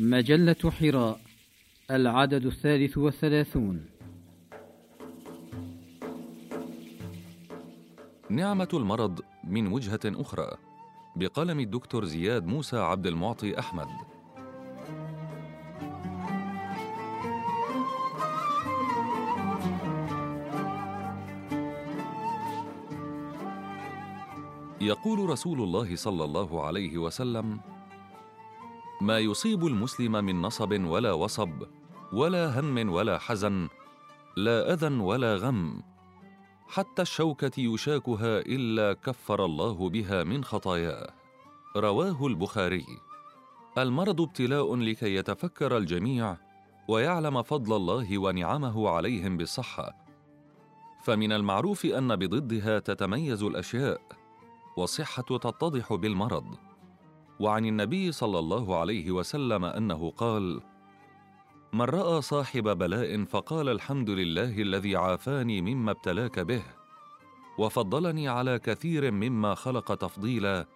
مجلة حراء العدد الثالث والثلاثون. نعمة المرض من وجهة أخرى بقلم الدكتور زياد موسى عبد المعطي أحمد. يقول رسول الله صلى الله عليه وسلم ما يصيب المسلم من نصب ولا وصب ولا هم ولا حزن لا أذى ولا غم. حتى الشوكة يشاكها إلا كفر الله بها من خطاياه. رواه البخاري. المرض ابتلاء لكي يتفكر الجميع ويعلم فضل الله ونعمه عليهم بالصحة. فمن المعروف أن بضدها تتميز الأشياء والصحة تتضح بالمرض. وعن النبي صلى الله عليه وسلم أنه قال من رأى صاحب بلاء فقال الحمد لله الذي عافاني مما ابتلاك به وفضلني على كثير مما خلق تفضيلا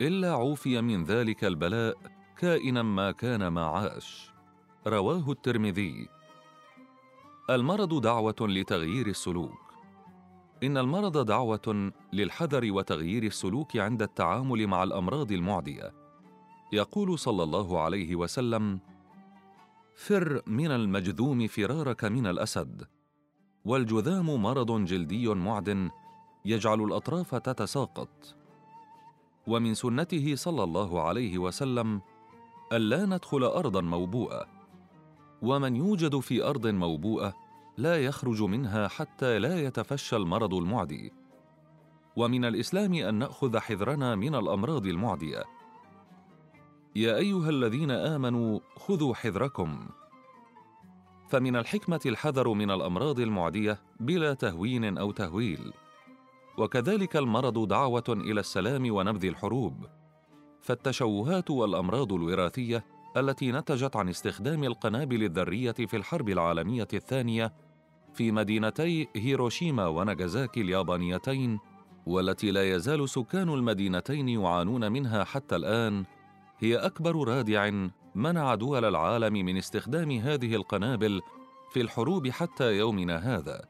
إلا عوفي من ذلك البلاء كائنا ما كان ما عاش رواه الترمذي. المرض دعوة لتغيير السلوك. إن المرض دعوة للحذر وتغيير السلوك عند التعامل مع الأمراض المعدية. يقول صلى الله عليه وسلم فر من المجذوم فرارك من الأسد. والجذام مرض جلدي معد يجعل الأطراف تتساقط. ومن سنته صلى الله عليه وسلم الا ندخل أرضا موبوءة. ومن يوجد في أرض موبوءة لا يخرج منها حتى لا يتفشى المرض المعدي. ومن الإسلام أن نأخذ حذرنا من الأمراض المعدية. يا أيها الذين آمنوا خذوا حذركم. فمن الحكمة الحذر من الأمراض المعدية بلا تهوين أو تهويل. وكذلك المرض دعوة إلى السلام ونبذ الحروب. فالتشوهات والأمراض الوراثية التي نتجت عن استخدام القنابل الذرية في الحرب العالمية الثانية في مدينتي هيروشيما وناغازاكي اليابانيتين والتي لا يزال سكان المدينتين يعانون منها حتى الآن هي أكبر رادع منع دول العالم من استخدام هذه القنابل في الحروب حتى يومنا هذا.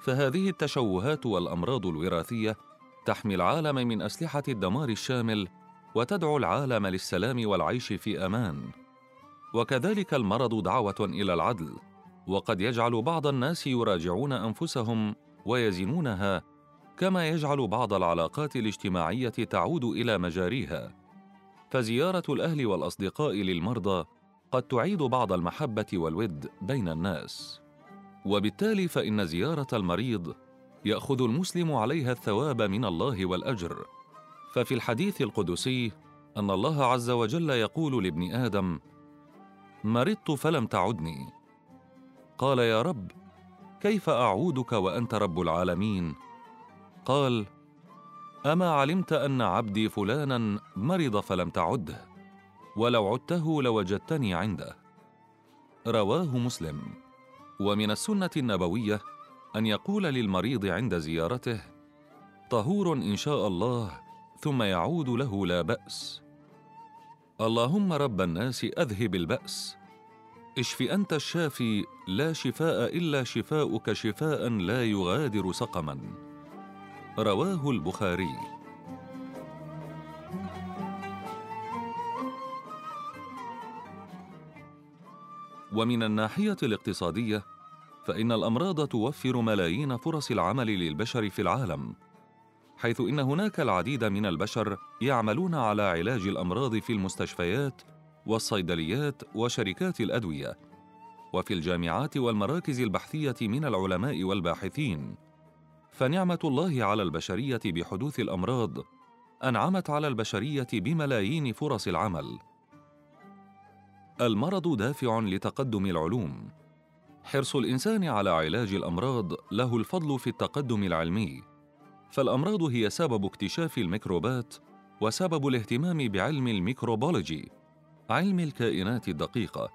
فهذه التشوهات والأمراض الوراثية تحمي العالم من أسلحة الدمار الشامل وتدعو العالم للسلام والعيش في أمان. وكذلك المرض دعوة إلى العدل. وقد يجعل بعض الناس يراجعون أنفسهم ويزنونها كما يجعل بعض العلاقات الاجتماعية تعود إلى مجاريها. فزيارة الأهل والأصدقاء للمرضى قد تعيد بعض المحبة والود بين الناس. وبالتالي فإن زيارة المريض يأخذ المسلم عليها الثواب من الله والأجر. ففي الحديث القدسي أن الله عز وجل يقول لابن آدم مرضت فلم تعدني. قال يا رب كيف أعودك وأنت رب العالمين؟ قال أما علمت أن عبدي فلانا مرض فلم تعده ولو عدته لوجدتني عنده. رواه مسلم. ومن السنة النبوية أن يقول للمريض عند زيارته طهور إن شاء الله ثم يعود له لا بأس. اللهم رب الناس أذهب البأس. اشف أنت الشافي لا شفاء إلا شفاؤك شفاء لا يغادر سقما. رواه البخاري. ومن الناحية الاقتصادية فإن الأمراض توفر ملايين فرص العمل للبشر في العالم. حيث إن هناك العديد من البشر يعملون على علاج الأمراض في المستشفيات والصيدليات وشركات الأدوية وفي الجامعات والمراكز البحثية من العلماء والباحثين. فنعمة الله على البشرية بحدوث الأمراض أنعمت على البشرية بملايين فرص العمل. المرض دافع لتقدم العلوم. حرص الإنسان على علاج الأمراض له الفضل في التقدم العلمي. فالأمراض هي سبب اكتشاف الميكروبات وسبب الاهتمام بعلم الميكروبولوجي علم الكائنات الدقيقة.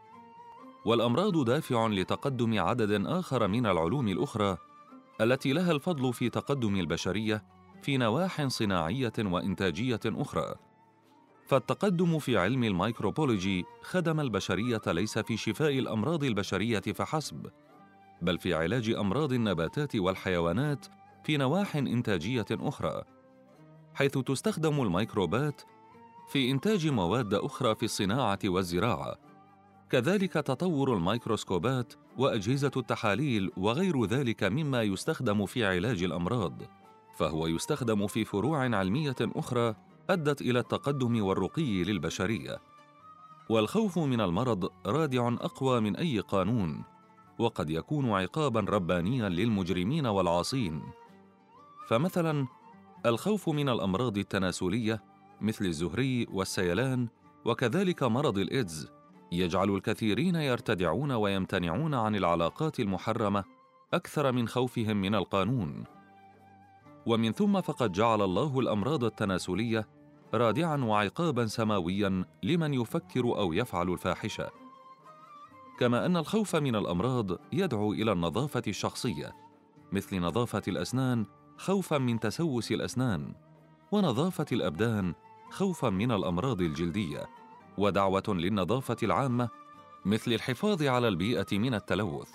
والأمراض دافع لتقدم عدد آخر من العلوم الأخرى التي لها الفضل في تقدم البشرية في نواح صناعية وإنتاجية أخرى. فالتقدم في علم الميكروبولوجي خدم البشرية ليس في شفاء الأمراض البشرية فحسب بل في علاج أمراض النباتات والحيوانات في نواح إنتاجية أخرى حيث تستخدم الميكروبات في إنتاج مواد أخرى في الصناعة والزراعة. كذلك تطور الميكروسكوبات وأجهزة التحاليل وغير ذلك مما يستخدم في علاج الأمراض فهو يستخدم في فروع علمية أخرى أدت إلى التقدم والرقي للبشرية. والخوف من المرض رادع أقوى من أي قانون وقد يكون عقابا ربانيا للمجرمين والعاصين. فمثلا الخوف من الأمراض التناسلية مثل الزهري والسيلان وكذلك مرض الإيدز يجعل الكثيرين يرتدعون ويمتنعون عن العلاقات المحرمة أكثر من خوفهم من القانون. ومن ثم فقد جعل الله الأمراض التناسلية رادعا وعقابا سماويا لمن يفكر أو يفعل الفاحشة. كما أن الخوف من الأمراض يدعو إلى النظافة الشخصية مثل نظافة الأسنان خوفا من تسوس الأسنان ونظافة الأبدان خوفا من الأمراض الجلدية ودعوة للنظافة العامة مثل الحفاظ على البيئة من التلوث.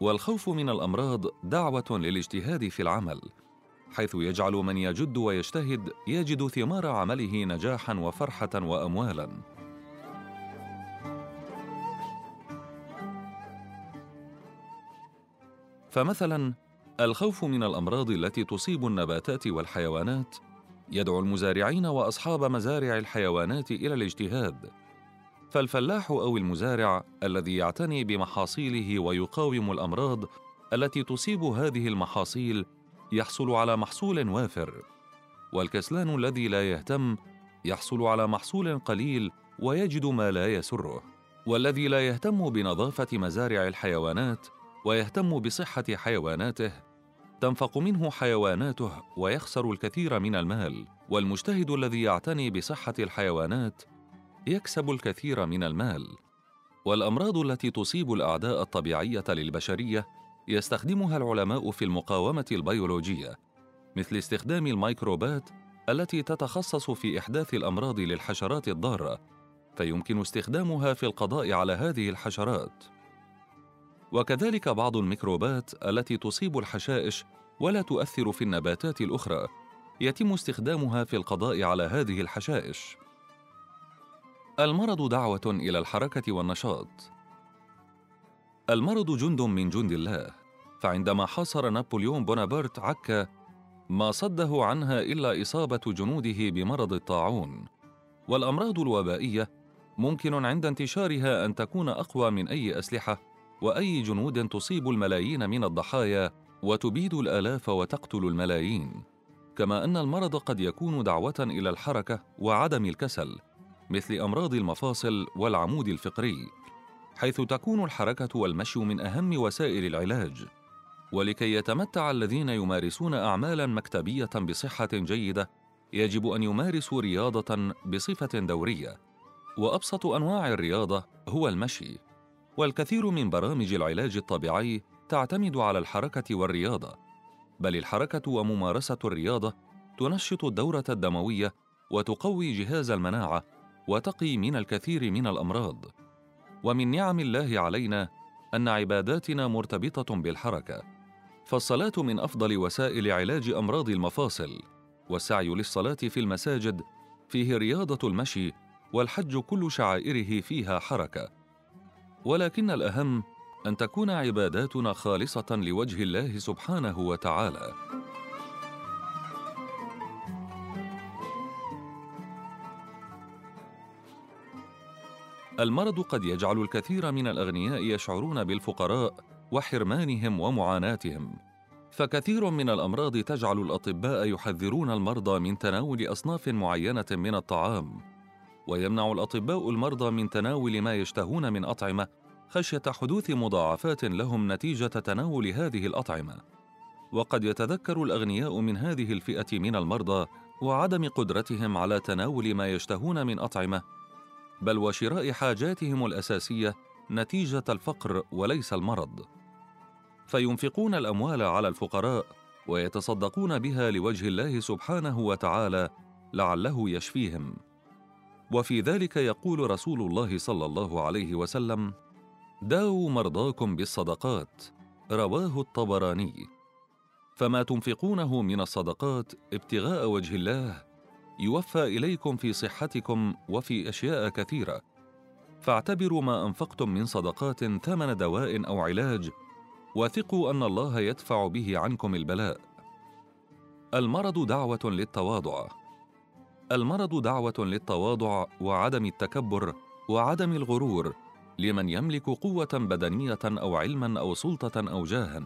والخوف من الأمراض دعوة للاجتهاد في العمل حيث يجعل من يجد ويجتهد يجد ثمار عمله نجاحا وفرحة واموالا. فمثلا الخوف من الأمراض التي تصيب النباتات والحيوانات. يدعو المزارعين وأصحاب مزارع الحيوانات إلى الاجتهاد. فالفلاح أو المزارع الذي يعتني بمحاصيله ويقاوم الأمراض التي تصيب هذه المحاصيل يحصل على محصول وافر. والكسلان الذي لا يهتم يحصل على محصول قليل ويجد ما لا يسره. والذي لا يهتم بنظافة مزارع الحيوانات ويهتم بصحة حيواناته تنفق منه حيواناته ويخسر الكثير من المال والمجتهد الذي يعتني بصحة الحيوانات يكسب الكثير من المال. والأمراض التي تصيب الأعداء الطبيعية للبشرية يستخدمها العلماء في المقاومة البيولوجية مثل استخدام الميكروبات التي تتخصص في إحداث الأمراض للحشرات الضارة فيمكن استخدامها في القضاء على هذه الحشرات. وكذلك بعض الميكروبات التي تصيب الحشائش ولا تؤثر في النباتات الأخرى. يتم استخدامها في القضاء على هذه الحشائش. المرض دعوة إلى الحركة والنشاط. المرض جند من جند الله. فعندما حاصر نابليون بونابرت عكا ما صده عنها إلا إصابة جنوده بمرض الطاعون. والأمراض الوبائية ممكن عند انتشارها أن تكون أقوى من أي أسلحة. وأي جنود تصيب الملايين من الضحايا وتبيد الآلاف وتقتل الملايين. كما أن المرض قد يكون دعوة إلى الحركة وعدم الكسل مثل أمراض المفاصل والعمود الفقري حيث تكون الحركة والمشي من أهم وسائل العلاج. ولكي يتمتع الذين يمارسون اعمالا مكتبية بصحة جيدة يجب أن يمارسوا رياضة بصفة دورية. وأبسط أنواع الرياضة هو المشي. والكثير من برامج العلاج الطبيعي تعتمد على الحركة والرياضة بل الحركة وممارسة الرياضة تنشط الدورة الدموية وتقوي جهاز المناعة وتقي من الكثير من الأمراض. ومن نعم الله علينا أن عباداتنا مرتبطة بالحركة فالصلاة من أفضل وسائل علاج أمراض المفاصل والسعي للصلاة في المساجد فيه رياضة المشي والحج كل شعائره فيها حركة. ولكن الأهم أن تكون عباداتنا خالصة لوجه الله سبحانه وتعالى. المرض قد يجعل الكثير من الأغنياء يشعرون بالفقراء وحرمانهم ومعاناتهم فكثير من الأمراض تجعل الأطباء يحذرون المرضى من تناول أصناف معينة من الطعام. ويمنع الأطباء المرضى من تناول ما يشتهون من أطعمة خشية حدوث مضاعفات لهم نتيجة تناول هذه الأطعمة. وقد يتذكر الأغنياء من هذه الفئة من المرضى وعدم قدرتهم على تناول ما يشتهون من أطعمة بل وشراء حاجاتهم الأساسية نتيجة الفقر وليس المرض. فينفقون الأموال على الفقراء ويتصدقون بها لوجه الله سبحانه وتعالى لعله يشفيهم. وفي ذلك يقول رسول الله صلى الله عليه وسلم داووا مرضاكم بالصدقات. رواه الطبراني. فما تنفقونه من الصدقات ابتغاء وجه الله يوفى إليكم في صحتكم وفي أشياء كثيرة. فاعتبروا ما أنفقتم من صدقات ثمن دواء أو علاج وثقوا أن الله يدفع به عنكم البلاء. المرض دعوة للتواضع. المرض دعوة للتواضع وعدم التكبر وعدم الغرور لمن يملك قوة بدنية أو علما أو سلطة أو جاها.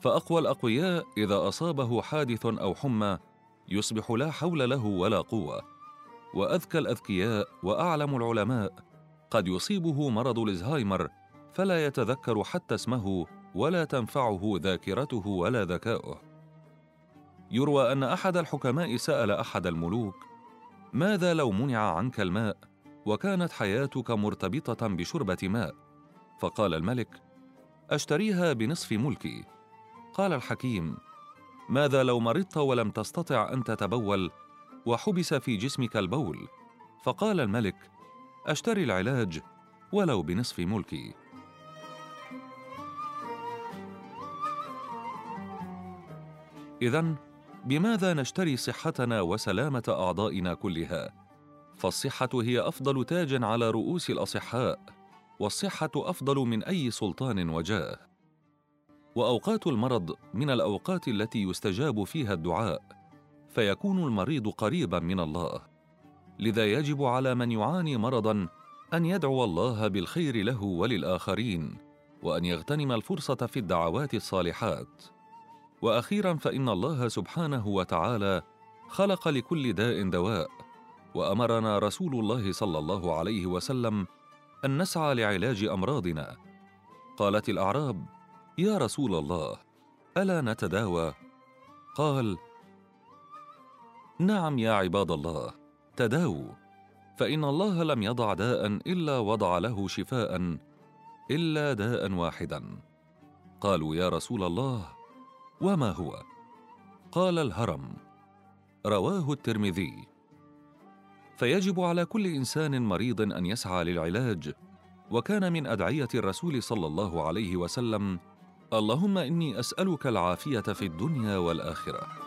فأقوى الأقوياء إذا أصابه حادث أو حمى يصبح لا حول له ولا قوة. وأذكى الأذكياء وأعلم العلماء قد يصيبه مرض الزهايمر فلا يتذكر حتى اسمه ولا تنفعه ذاكرته ولا ذكاؤه. يروى أن أحد الحكماء سأل أحد الملوك ماذا لو منع عنك الماء وكانت حياتك مرتبطة بشربة ماء؟ فقال الملك أشتريها بنصف ملكي. قال الحكيم ماذا لو مرضت ولم تستطع أن تتبول وحبس في جسمك البول؟ فقال الملك أشتري العلاج ولو بنصف ملكي. اذا بماذا نشتري صحتنا وسلامة أعضائنا كلها؟ فالصحة هي أفضل تاج على رؤوس الأصحاء والصحة أفضل من أي سلطان وجاه. وأوقات المرض من الأوقات التي يستجاب فيها الدعاء فيكون المريض قريبا من الله. لذا يجب على من يعاني مرضا أن يدعو الله بالخير له وللآخرين وأن يغتنم الفرصة في الدعوات الصالحات. وأخيرا فإن الله سبحانه وتعالى خلق لكل داء دواء وأمرنا رسول الله صلى الله عليه وسلم أن نسعى لعلاج أمراضنا. قالت الأعراب يا رسول الله ألا نتداوى؟ قال نعم يا عباد الله تداووا فإن الله لم يضع داء إلا وضع له شفاء إلا داء واحدا. قالوا يا رسول الله وما هو؟ قال الهرم. رواه الترمذي. فيجب على كل إنسان مريض أن يسعى للعلاج وكان من أدعية الرسول صلى الله عليه وسلم اللهم إني أسألك العافية في الدنيا والآخرة.